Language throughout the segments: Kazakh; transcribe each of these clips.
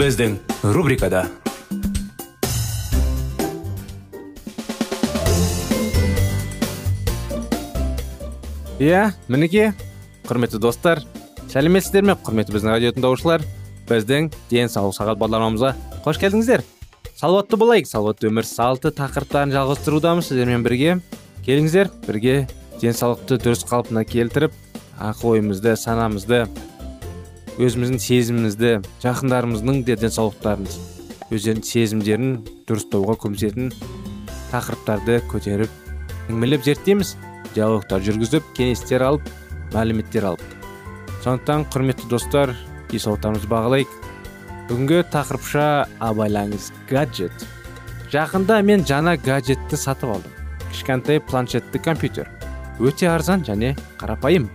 Біздің рубрикада иә мінекей құрметті достар сәлеметсіздер ме құрметті біздің радио тыңдаушылар біздің денсаулық сағат бағдарламамызға қош келдіңіздер салауатты болайық салауатты өмір салты тақырыптарын жалғастырудамыз сіздермен бірге келіңіздер бірге денсаулықты дұрыс қалпына келтіріп ақыл ойымызды санамызды өзіміздің сезімімізді жақындарымыздың де денсаулықтарын өздерінің сезімдерін дұрыстауға көмектесетін тақырыптарды көтеріп әңгімелеп зерттейміз диалогтар жүргізіп кеңестер алып мәліметтер алып. Сондықтан құрметті достар денсаулықтарымызды бағалайық. Бүгінгі тақырыпша абайлаңыз гаджет жақында мен жаңа гаджетті сатып алдым. Кішкентай планшетті компьютер. Өте арзан және қарапайым.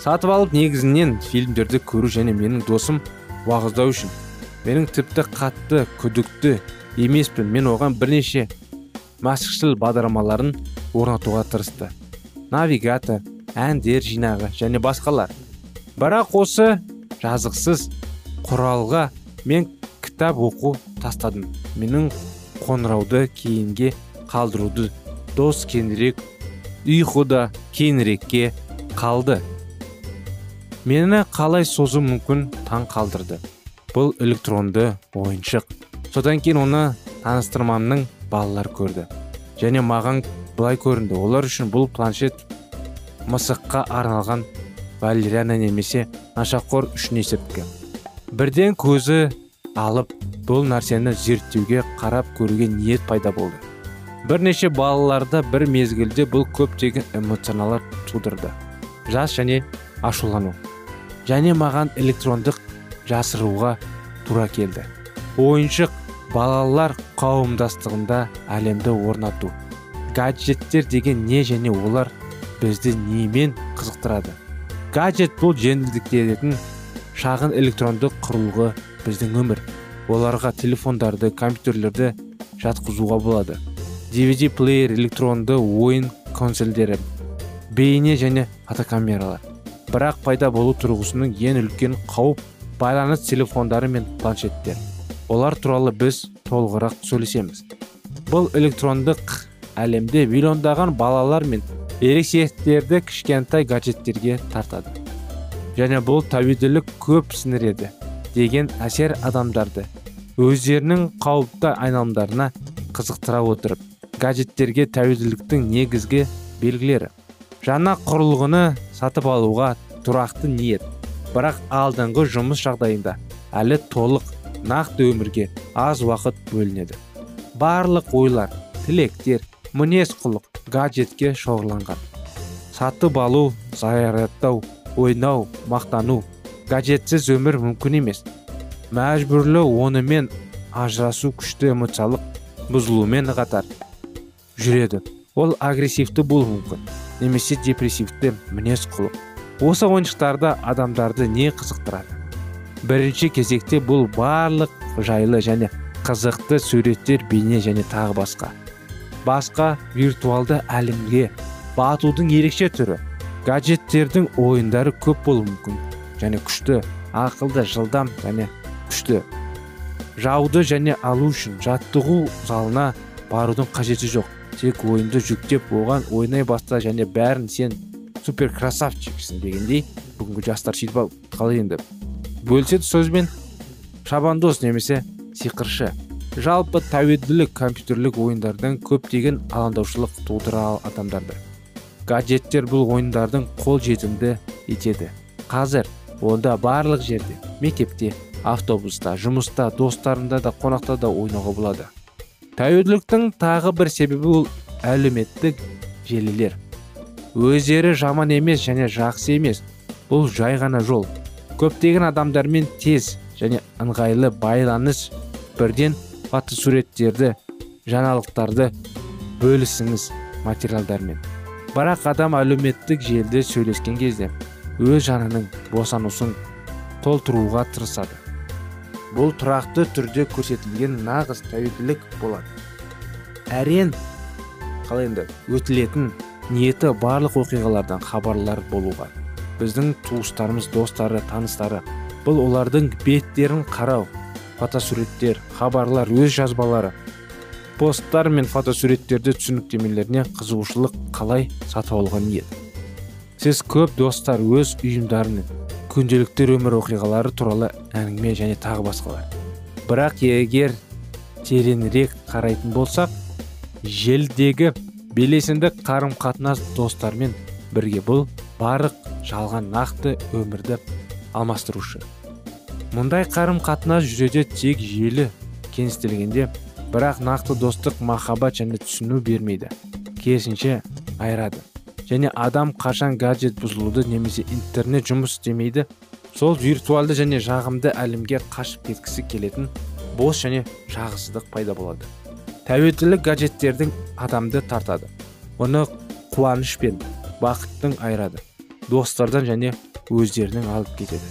Сатып алып негізінен фильмдерді көру және менің досым уағыздау үшін. Менің тіпті қатты күдікті емеспін. Мен оған бірнеше мәсіхшіл бағдарламаларын орнатуға тырысты. Навигатор әндер жинағы және басқалар. Бірақ осы жазықсыз құралға мен кітап оқу тастадым. Менің қоңырауды кейінге қалдыруды дос кейінірек ұйқы кейінірекке қалды. Мені қалай созу мүмкін таң қалдырды. Бұл электронды ойыншық. Содан кейін оны таныстырмамның балалар көрді. Және маған былай көрінді. Олар үшін бұл планшет мысыққа арналған валериана немесе нашақор үшін есепкі бірден көзі алып бұл нәрсені зерттеуге қарап көруге ниет пайда болды. Бірнеше балаларда бір мезгілде бұл көптеген эмоционалар тудырды. Жас және ашулану. Және маған электрондық жасыруға тура келді. Ойыншық балалар қауымдастығында әлемді орнату гаджеттер деген не және олар бізді немен қызықтырады? Гаджет бұл жеңілдіктердің шағын электрондық құрылғы біздің өмір. Оларға телефондарды компьютерлерді жатқызуға болады. dvd плеер электронды ойын консольдері бейне және фотокамералар. Бірақ пайда болу тұрғысының ең үлкен қауіп байланыс телефондары мен планшеттер. Олар туралы біз толығырақ сөйлесеміз. Бұл электрондық әлемде миллиондаған балалар мен ересектерді кішкентай гаджеттерге тартады. Және бұл тәуелділік көп сіңіреді деген әсер адамдарды өздерінің қауіпті айналымдарына қызықтыра отырып гаджеттерге тәуелділіктің негізгі белгілері. Жаңа құрылғыны сатып алуға тұрақты ниет. Бірақ алдыңғы жұмыс жағдайында әлі толық нақты өмірге аз уақыт бөлінеді. Барлық ойлар тілектер мінез құлық гаджетке шоғырланған. Сатып алу зарядтау ойнау мақтану гаджетсіз өмір мүмкін емес. Мәжбүрлі онымен ажырасу күшті эмоциялық бұзылумен қатар жүреді. Ол агрессивті болуы мүмкін. Немесе депрессивті мінез құлық. Осы ойыншықтарда адамдарды не қызықтырады? Бірінші кезекте бұл барлық жайлы және қызықты суреттер бейне және тағы басқа. Басқа виртуалды әлемге батудың ерекше түрі. Гаджеттердің ойындары көп болуы мүмкін және күшті ақылды жылдам және күшті. Жауды және алу үшін жаттығу залына барудың қажеті жоқ. Тек ойынды жүктеп оған ойнай баста және бәрін сен супер красавчиксің дегендей бүгінгі жастар сөйтіп қалай енді бөліседі сөзбен шабандоз немесе сиқыршы жалпы тәуелділік компьютерлік ойындардан көптеген алаңдаушылық тудыра адамдарды. Гаджеттер бұл ойындардың қол жетімді етеді. Қазір онда барлық жерде мектепте автобуста жұмыста достарында да қонақта да ойнауға болады. Тәуелділіктің тағы бір себебі ол әлеуметтік желілер. Өздері жаман емес және жақсы емес бұл жай ғана жол. Көптеген адамдармен тез және ыңғайлы байланыс бірден фотосуреттерді жаңалықтарды бөлісіңіз материалдармен. Бірақ адам әлеуметтік желіде сөйлескен кезде өз жанының босанусын толтыруға тырысады. Бұл тұрақты түрде көрсетілген нағыз тәуелділік болады. Әрен қалай енді өтілетін ниеті барлық оқиғалардан хабарлар болуға. Біздің туыстарымыз достары таныстары бұл олардың беттерін қарау фотосуреттер хабарлар өз жазбалары посттар мен фотосуреттерді түсініктемелеріне қызығушылық қалай сатып алуға ниет. Сіз көп достар өз ұйымдарының күнделікті өмір оқиғалары туралы әңгіме және тағы басқалар. Бірақ егер тереңірек қарайтын болсақ желдегі белесінді қарым қатынас достармен бірге бұл барық жалған нақты өмірді алмастырушы. Мұндай қарым қатынас жүреді тек желі кеңістелгенде бірақ нақты достық махаббат және түсіну бермейді. Керісінше айырады. Және адам қашан гаджет бұзылуды немесе интернет жұмыс істемейді сол виртуалды және жағымды әлемге қашып кеткісі келетін бос және жағысыздық пайда болады. Тәуелділік гаджеттердің адамды тартады. Оны қуаныш пен бақыттың айырады. Достардан және өздерінің алып кетеді.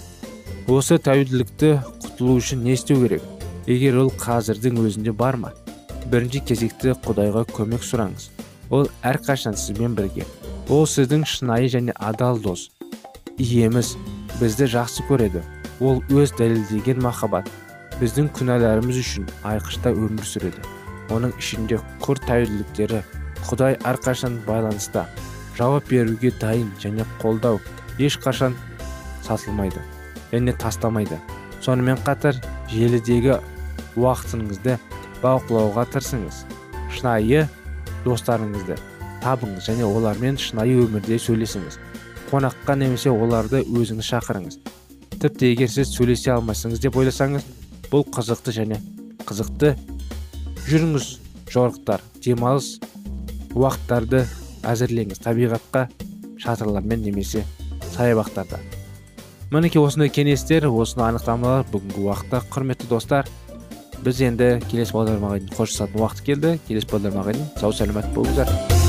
Осы тәуелділікті құтылу үшін не істеу керек? Егер ол қазірдің өзінде бар ма? Бірінші кезекте құдайға көмек сұраңыз. Ол әрқашан сізбен бірге. Ол сіздің шынайы және адал дос. Иеміз бізді жақсы көреді. Ол өз дәлелдеген махаббат. Біздің күнәларымыз үшін айқышта өмір сүреді. Оның ішінде құр тәуелділіктері құдай әрқашан байланыста. Жауап беруге дайын және қолдау ешқашан сатылмайды және тастамайды. Сонымен қатар желідегі уақытыңызды бақылауға тырысыңыз. Шынайы достарыңызды. Табыңыз және олармен шынайы өмірде сөйлесіңіз. Қонаққа немесе оларды өзіңіз шақырыңыз. Тіпті егер сіз сөйлесе алмайсыңыз деп ойласаңыз бұл қызықты және қызықты жүріңіз жорықтар демалыс уақыттарды әзірлеңіз. Табиғатқа шатырлармен немесе саябақтарда. Мінекей осындай кеңестер осындай анықтамалар бүгінгі уақытта құрметті достар. Біз енді келесі бағдарламаға дейін қоштасатын уақыт келді. Келесі бағдарламаға дейін сау сәлемет болыңыздар.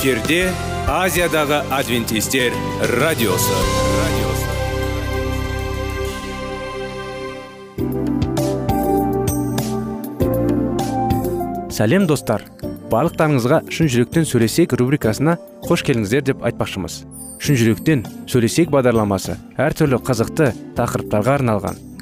эфирде азиядағы адвентистер радиосы. Радиосы сәлем достар. Барлықтарыңызға шын жүректен сөйлесек рубрикасына қош келдіңіздер деп айтпақшымыз. Шын жүректен сөйлесек бағдарламасы әртүрлі қызықты тақырыптарға арналған.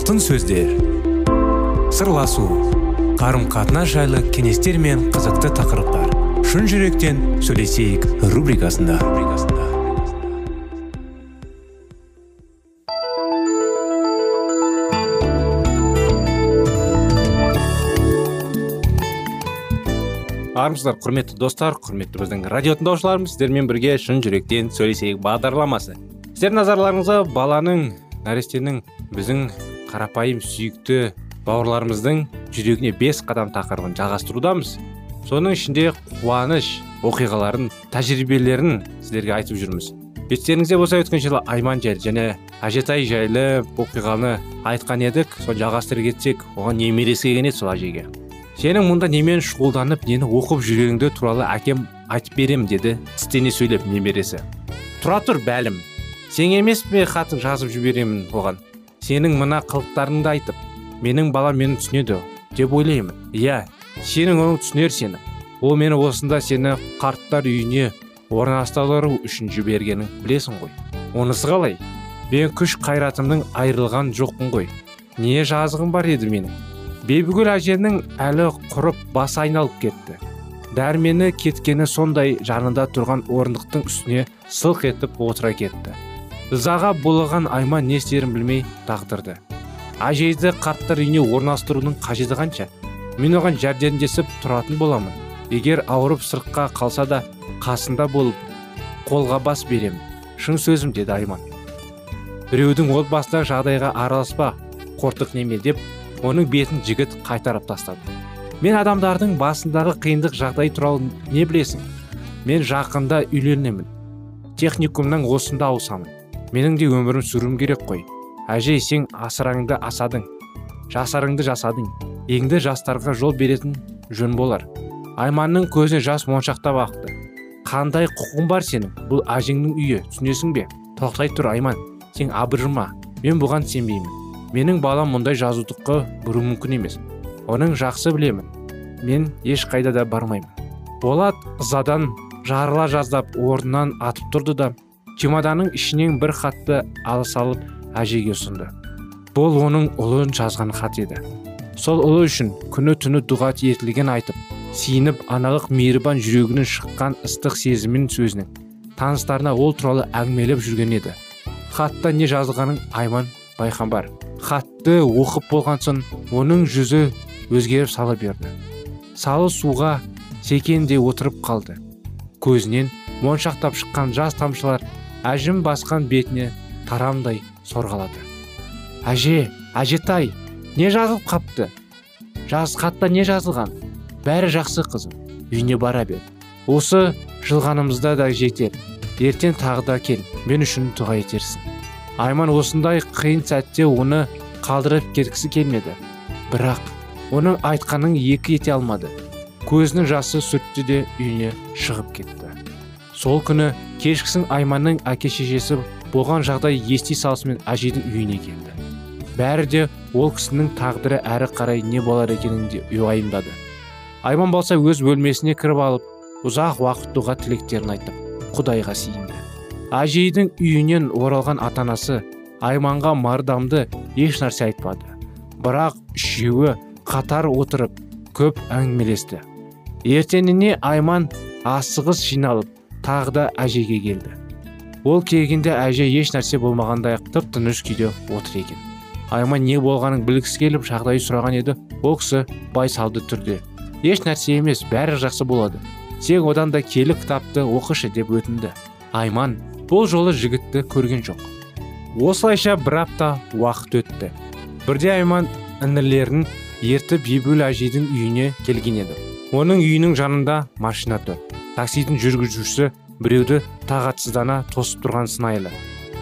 Алтын сөздер. Сырласу қарым қатынас жайлы кеңестер мен қызықты тақырыптар. Шын жүректен сөйлесейік рубрикасында. Армысыздар құрметті достар құрметті біздің радио тыңдаушыларымыз сіздермен бірге шын жүректен сөйлесейік бағдарламасы. Сіздердің назарларыңызға баланың нәрестенің біздің қарапайым сүйікті бауырларымыздың жүрегіне бес қадам тақырыбын жалғастырудамыз. Соның ішінде қуаныш оқиғаларын тәжірибелерін сіздерге айтып жүрміз. Естеріңізде болса өткен жылы айман жайлы және әжетай жайлы оқиғаны айтқан едік. Соны жалғастыра кетсек оған немересі келген еді сол әжеге? Сенің мұнда немен шұғылданып нені оқып жүргеніңді туралы әкем айтып берем деді тістене сөйлеп немересі. Тұра тұр бәлім сен емес пе хатын жазып жіберемін оған? Сенің мына қылықтарыңды айтып менің балам мені түсінеді деп ойлаймын. Иә сенің оның түсінер сені. Ол мені осында сені қарттар үйіне орналастыру үшін жібергенін білесің ғой. Онысы қалай? Мен күш қайратымның айырылған жоқпын ғой. Не жазығым бар еді менің? Бибігүл әженің әлі құрып басы айналып кетті. Дәрмені кеткені сондай жанында тұрған орындықтың үстіне сылқ етіп отыра кетті. Ызаға булыған айман не істерін білмей дағдырды әжейді қарттар үйіне орналастырудың қажеті қанша? Мен оған жәрдемдесіп тұратын боламын. Егер ауырып сыртқа қалса да қасында болып қолға бас беремін шын сөзім деді айман. Біреудің отбасындағы жағдайға араласпа қортық неме деп оның бетін жігіт қайтарып тастады. Мен адамдардың басындағы қиындық жағдай туралы не білесің? Мен жақында үйленемін. Техникумнан осында ауысамын. Менің де өмірім сүруім керек қой. Әжей сен асыраңды асадың. Жасарыңды жасадың. Еңді жастарға жол беретін жөн болар. Айманның көзіне жас моншақтап ақты. Қандай құқың бар сенің? Бұл әжеңнің үйі түсінесің бе? Тоқтай тұр айман. Сен абыржыма. Мен бұған сенбеймін. Менің балам мұндай жазудыққа бұру мүмкін емес. Оның жақсы білемін. Мен ешқайда да бармаймын. Болат ызадан жарыла жаздап орнынан атып тұрды да чемоданның ішінен бір хатты ала салып әжеге ұсынды. Бұл оның ұлын жазған хат еді. Сол ұлы үшін күні түні дұға етілген айтып сиініп аналық мейірбан жүрегінен шыққан ыстық сезімін сөзінің таныстарына ол туралы әңгімелеп жүрген еді. Хатта не жазылғанын айман байқамбар хатты оқып болған соң оның жүзі өзгеріп сала берді. Салы суға секенде отырып қалды. Көзінен моншақтап шыққан жас тамшылар әжім басқан бетіне тарамдай сорғалады. Әже әжетай не жазылып қапты? Жаз хатта не жазылған? Бәрі жақсы қызым үйіне бара бер. Осы жылғанымызда да жетер. Ертең тағы да кел мен үшін дұға етерсің айман осындай қиын сәтте оны қалдырып кеткісі келмеді. Бірақ оның айтқанын екі ете алмады. Көзінің жасы сүртті де үйіне шығып кетті. Сол күні кешкісін айманның әке шешесі болған жағдай ести салысымен әжейдің үйіне келді. Бәрі де ол кісінің тағдыры әрі қарай не болар екенін де уайымдады. Айман болса өз бөлмесіне кіріп алып ұзақ уақыт дұға тілектерін айтып құдайға сиынды әжейдің үйінен оралған ата анасы айманға мардамды еш нәрсе айтпады. Бірақ үшеуі қатар отырып көп әңгімелесті. Ертеңіне айман асығыс жиналып тағы да әжеге келді. Ол келгенде әже еш нәрсе болмағандай тып тыныш күйде отыр екен. Айман не болғанын білгісі келіп жағдай сұраған еді. Ол кісі байсалды түрде. Еш нәрсе емес бәрі жақсы болады. Сен одан да келі кітапты оқышы деп өтінді. Айман бұл жолы жігітті көрген жоқ. Осылайша бір апта уақыт өтті. Бірде айман інілерін ертіп ебіл әжейдің үйіне келген еді. Оның үйінің жанында машина тұр. Таксидің жүргізушісі біреуді тағатсыздана тосып тұрған сыңайлы.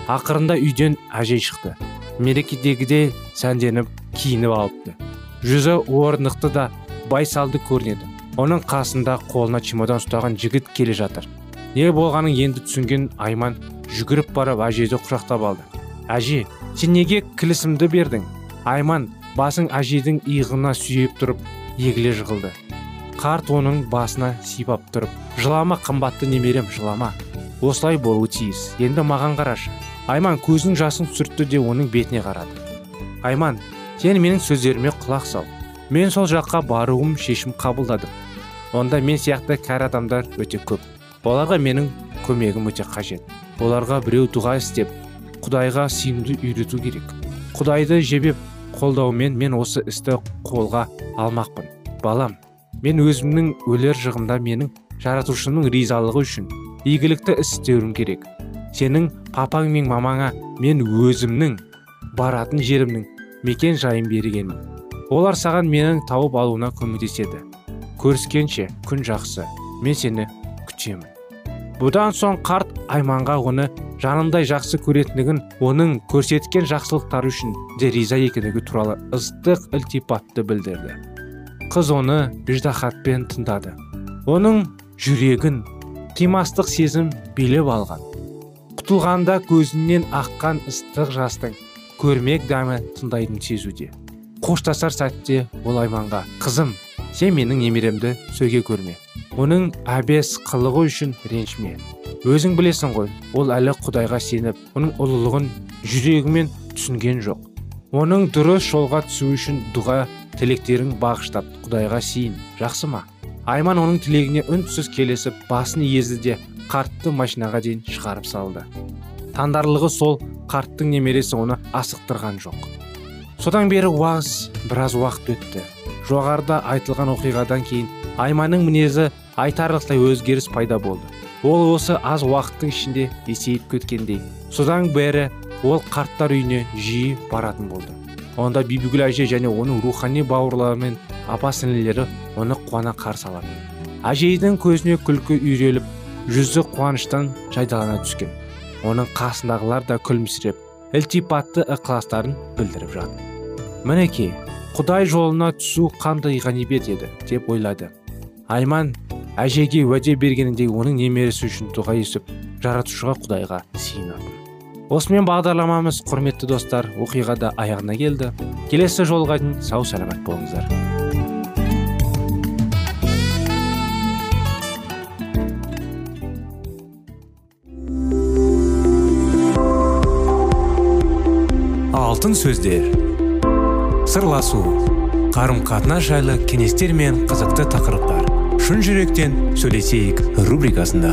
Ақырында үйден әжей шықты. Мерекедегідей сәнденіп киініп алыпты. Жүзі орнықты да байсалды көрінеді. Оның қасында қолына чемодан ұстаған жігіт келе жатыр. Не болғанын енді түсінген айман жүгіріп барып әжейді құшақтап алды. Әже сен неге кілісімді бердің? Айман басың әжейдің иығына сүйеп тұрып егіле жығылды. Қарт оның басына сипап тұрып жылама қымбатты немерем жылама осылай болуы тиіс енді маған қарашы айман көзінің жасын сүртті де оның бетіне қарады. Айман сен менің сөздеріме құлақ сал мен сол жаққа баруым шешім қабылдадым онда мен сияқты кәрі адамдар өте көп оларға менің көмегім өте қажет оларға біреу дұға істеп құдайға сыйымды үйрету керек құдайды жебеп қолдауымен мен осы істі қолға алмақпын балам мен өзімнің өлер жығымда менің жаратушымның ризалығы үшін игілікті іс істеуім керек. Сенің папаң мен мамаңа мен өзімнің баратын жерімнің мекен жайын бергенмін. Олар саған менің тауып алуына көмектеседі. Көріскенше күн жақсы мен сені күтемін. Бұдан соң қарт айманға оны жанындай жақсы көретіндігін оның көрсеткен жақсылықтары үшін де риза екендігі туралы ыстық ілтипатты білдірді. Қыз оны ыждахатпен тыңдады. Оның жүрегін қимастық сезім билеп алған. Құтылғанда көзінен аққан ыстық жастың көрмек дәмі тыңдайтын сезуде. Қоштасар сәтте ол айманға қызым сен менің немеремді сөге көрме. Оның әбес қылығы үшін ренжіме. Өзің білесің ғой ол әлі құдайға сеніп оның ұлылығын жүрегімен түсінген жоқ. Оның дұрыс жолға түсу үшін дұға тілектерін бағыштап құдайға сиын жақсы ма? Айман оның тілегіне үнсіз келесіп басын езді де қартты машинаға дейін шығарып салды. Таңдарлығы сол қарттың немересі оны асықтырған жоқ. Содан бері уағыз біраз уақыт өтті. Жоғарыда айтылған оқиғадан кейін айманның мінезі айтарлықтай өзгеріс пайда болды. Ол осы аз уақыттың ішінде есейіп кеткендей. Содан бері ол қарттар үйіне жиі баратын болды. Онда бибігүл әже және оның рухани бауырлары мен апа сіңлілері оны қуана қарсы алады. Әжейдің көзіне күлкі үйреліп жүзі қуаныштан жайдалана түскен. Оның қасындағылар да күлімсіреп ілтипатты ықыластарын білдіріп жатыр. Мінекей құдай жолына түсу қандай ғанибет еді? деп ойлады. Айман әжеге уәде бергеніндей оның немересі үшін дұға есіп жаратушыға құдайға сиынады осымен бағдарламамыз құрметті достар оқиғада аяғына келді. Келесі жолға дейін сау саламат болыңыздар. Алтын сөздер. Сырласу. Қарым қатынас жайлы кеңестер мен қызықты тақырыптар. Шын жүректен сөйлесейік рубрикасында.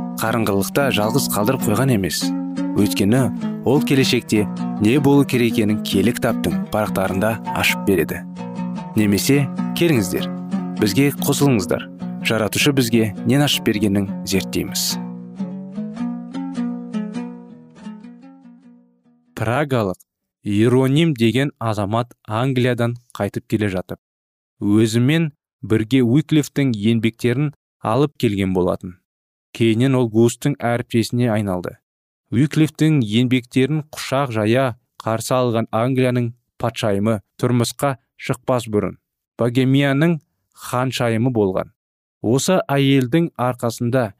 қарыңғылықта жалғыз қалдырып қойған емес. Өйткені ол келешекте не болу керек екенін киелі кітаптың парақтарында ашып береді. Немесе келіңіздер бізге қосылыңыздар. Жаратушы бізге нен ашып бергенін зерттейміз. Прагалық иероним деген азамат англиядан қайтып келе жатып өзімен бірге уиклифтің еңбектерін алып келген болатын. Кейіннен ол густың әріптесіне айналды. Уиклифтің еңбектерін құшақ жая қарсы алған англияның патшайымы тұрмысқа шықпас бұрын богемияның ханшайымы болған. Осы әйелдің арқасында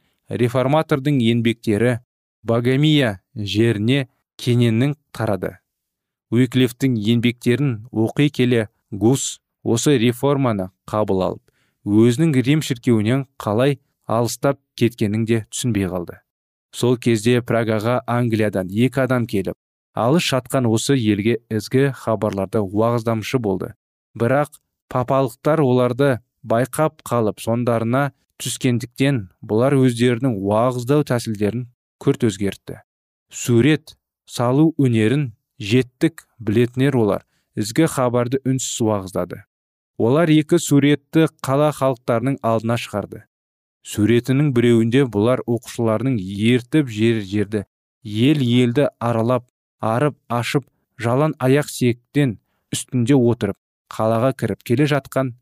реформатордың еңбектері богемия жеріне кененнің тарады. Уиклифтің еңбектерін оқи келе гус осы реформаны қабыл алып өзінің рим шіркеуінен қалай алыстап кеткенін де түсінбей қалды. Сол кезде прагаға англиядан екі адам келіп алыс жатқан осы елге ізгі хабарларды уағыздамшы болды. Бірақ папалықтар оларды байқап қалып сондарына түскендіктен бұлар өздерінің уағыздау тәсілдерін күрт өзгертті. Сурет салу өнерін жеттік білетінер олар ізгі хабарды үнсіз уағыздады. Олар екі суретті қала халықтарының алдына шығарды. Суретінің біреуінде бұлар оқушыларының ертіп жер жерді ел елді аралап арып ашып жалан аяқ сектен үстінде отырып қалаға кіріп келе жатқан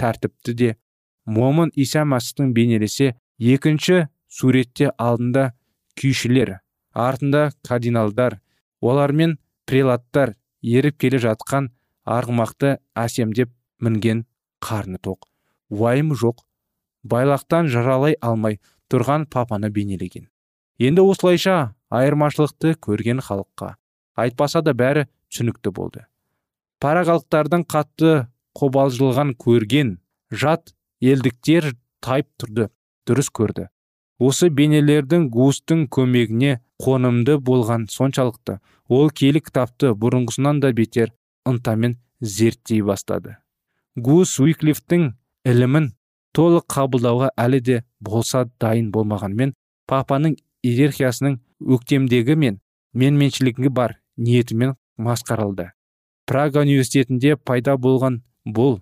тәртіпті де момын иса мәсіхтің бейнелесе екінші суретте алдында күйшілер артында кардиналдар олармен прелаттар еріп келе жатқан арғымақты әсемдеп мінген қарны тоқ. Уайым жоқ байлақтан жаралай алмай тұрған папаны бейнелеген. Енді осылайша айырмашылықты көрген халыққа айтпаса да бәрі түсінікті болды. Парағалықтардың қатты қобалжылған көрген жат елдіктер тайып тұрды дұрыс көрді. Осы бейнелердің густың көмегіне қонымды болған соншалықты ол киелі кітапты бұрынғысынан да бетер ынтамен зерттей бастады. Гус уиклифтің ілімін толық қабылдауға әлі де болса дайын болмағанмен папаның иерархиясының өктемдегі мен менменшілігі бар ниетімен масқаралды. Прага университетінде пайда болған бұл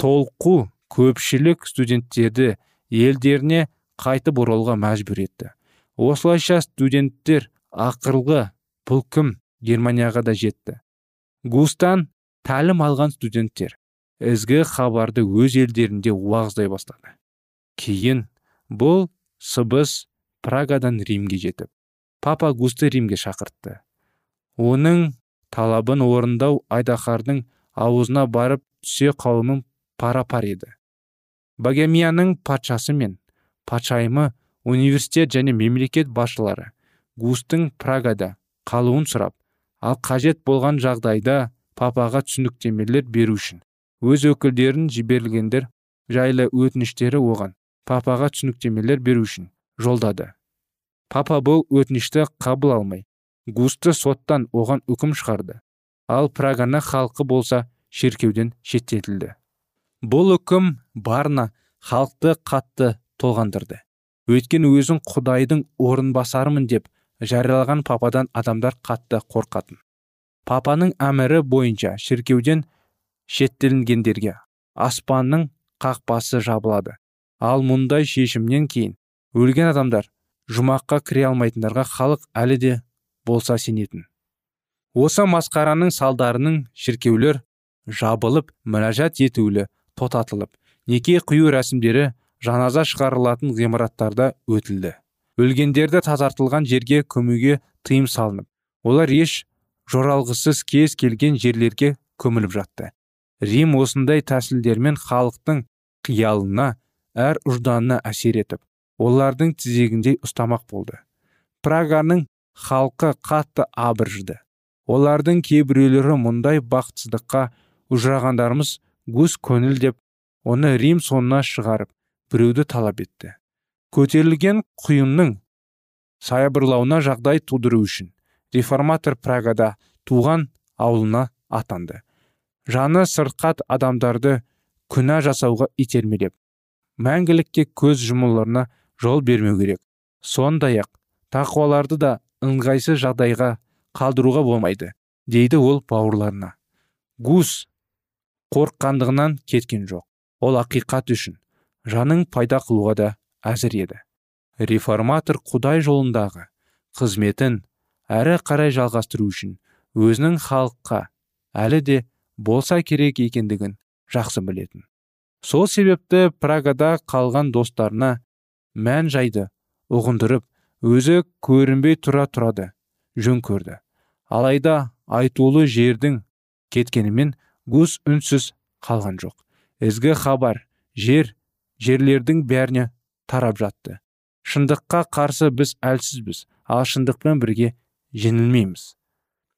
толқу көпшілік студенттерді елдеріне қайтып оралға мәжбүр етті. Осылайша студенттер ақырғы бұл кім германияға да жетті. Густан тәлім алған студенттер. Ізгі хабарды өз елдерінде уағыздай бастады. Кейін бұл сыбыс прагадан римге жетіп папа густы римге шақыртты. Оның талабын орындау айдахардың аузына барып түсе қауымын пара пар еді. Богемияның патшасы мен патшайымы университет және мемлекет басшылары густың прагада қалуын сұрап ал қажет болған жағдайда папаға түсініктемелер беру үшін өз өкілдерін жіберілгендер жайлы өтініштері оған папаға түсініктемелер беру үшін жолдады. Папа бұл өтінішті қабыл алмай густы соттан оған үкім шығарды. Ал праганы халқы болса шеркеуден шеттетілді. Бұл үкім барына халықты қатты толғандырды. Өйткені өзін құдайдың орынбасарымын деп жариялаған пападан адамдар қатты қорқатын. Папаның әмірі бойынша шіркеуден шеттелінгендерге аспанның қақпасы жабылады. Ал мұндай шешімнен кейін өлген адамдар жұмаққа кіре алмайтындарға халық әлі де болса сенетін. Осы масқараның салдарының шіркеулер жабылып мінәжат етулі тотатылып неке құю рәсімдері жаназа шығарылатын ғимараттарда өтілді. Өлгендерді тазартылған жерге көмуге тыйым салынып олар еш жоралғысыз кез келген жерлерге көміліп жатты. Рим осындай тәсілдермен халықтың қиялына әр ұжданына әсер етіп олардың тізегіндей ұстамақ болды. Праганың халқы қатты абыржыды. Олардың кейбіреулері мұндай бақытсыздыққа ұшырағандарымыз гус көңіл деп оны рим соңына шығарып біреуді талап етті. Көтерілген құйынның саябырлауына жағдай тудыру үшін реформатор прагада туған ауылына атанды. Жаны сырқат адамдарды күнә жасауға итермелеп мәңгілікке көз жұмуларына жол бермеу керек. Сондай ақ тақуаларды да ыңғайсыз жағдайға қалдыруға болмайды дейді ол бауырларына. Гус қорыққандығынан кеткен жоқ. Ол ақиқат үшін жаның пайда қылуға да әзір еді. Реформатор құдай жолындағы қызметін әрі қарай жалғастыру үшін өзінің халыққа әлі де болса керек екендігін жақсы білетін. Сол себепті прагада қалған достарына мән жайды ұғындырып өзі көрінбей тұра тұрады жөн көрді. Алайда айтулы жердің кеткенімен гус үнсіз қалған жоқ. Ізгі хабар жер жерлердің бәріне тарап жатты. Шындыққа қарсы біз әлсізбіз ал шындықпен бірге жеңілмейміз.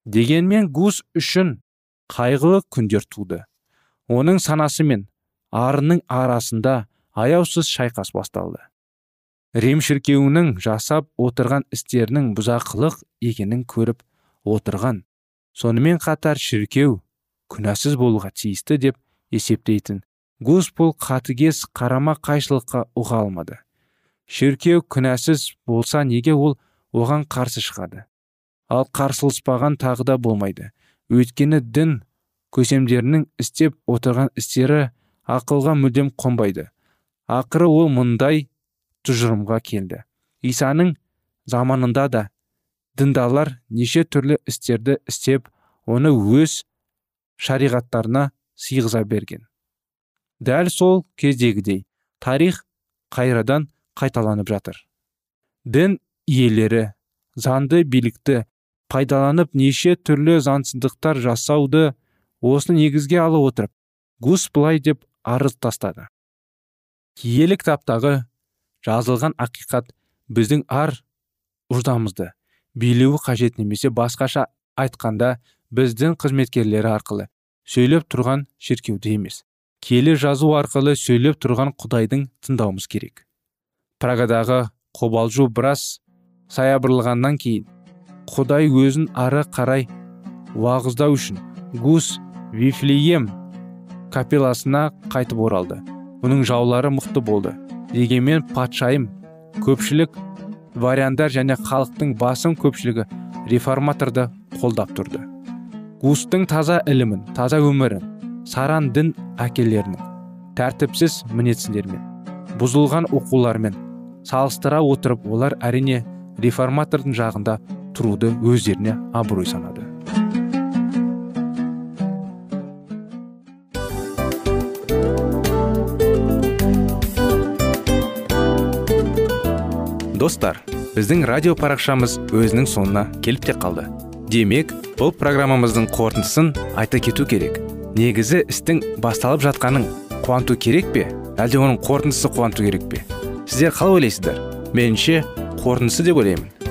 Дегенмен гус үшін қайғылы күндер туды. Оның санасы мен арының арасында аяусыз шайқас басталды. Рим шіркеуінің жасап отырған істерінің бұзақылық екенін көріп отырған. Сонымен қатар шіркеу күнәсіз болуға тиісті деп есептейтін. Гус бұл қатыгез қарама қайшылыққа ұға алмады. Шіркеу күнәсіз болса неге ол оған қарсы шығады? Ал қарсылыспаған тағы да болмайды. Өйткені дін көсемдерінің істеп отырған істері ақылға мүлдем қонбайды. Ақыры ол мұндай тұжырымға келді. Исаның заманында да діндарлар неше түрлі істерді істеп оны өз шариғаттарына сыйғыза берген. Дәл сол кездегідей тарих қайрадан қайталанып жатыр. Дін иелері заңды билікті пайдаланып неше түрлі заңсыздықтар жасауды осыны негізге алып отырып гус былай деп арыз тастады. Киелі кітаптағы жазылған ақиқат біздің ар ұждамызды билеуі қажет немесе басқаша айтқанда біздің қызметкерлері арқылы сөйлеп тұрған шіркеуді емес келі жазу арқылы сөйлеп тұрған құдайдың тыңдауымыз керек. Прагадағы қобалжу біраз саябырлағаннан кейін құдай өзін ары қарай уағыздау үшін гус вифлеем капелласына қайтып оралды. Бұның жаулары мықты болды. Дегенмен патшайым көпшілік вариандар және халықтың басым көпшілігі реформаторды қолдап тұрды. Густың таза ілімін таза өмірін саран дін әкелерінің тәртіпсіз мінезлерімен бұзылған оқулармен салыстыра отырып олар әрине реформатордың жағында тұруды өздеріне абырой санады. Достар біздің радио парақшамыз өзінің соңына келіп те қалды. Демек бұл программамыздың қорытындысын айта кету керек. Негізі істің басталып жатқанын қуанту керек пе? Әлде оның қорытындысы қуанту керек пе? Сіздер қалай ойлайсыздар? Меніңше қорытындысы деп ойлаймын.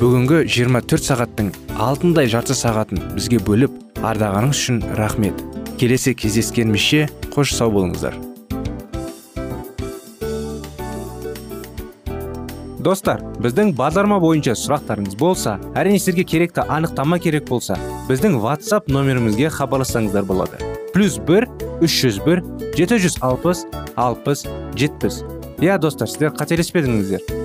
Бүгінгі 24 сағаттың алтындай жарты сағатын бізге бөліп ардағаныңыз үшін рахмет. Келесі кездескенімізше қош сау болыңыздар. Достар біздің бағдарлама бойынша сұрақтарыңыз болса әрине сіздерге керекті анықтама керек болса біздің whatsapp нөмірімізге хабарлассаңыздар болады. Плюс бір үш жүз бір жеті жүз алпыс алпыс жетпіс. Иә достар сіздер қателеспедіңіздер.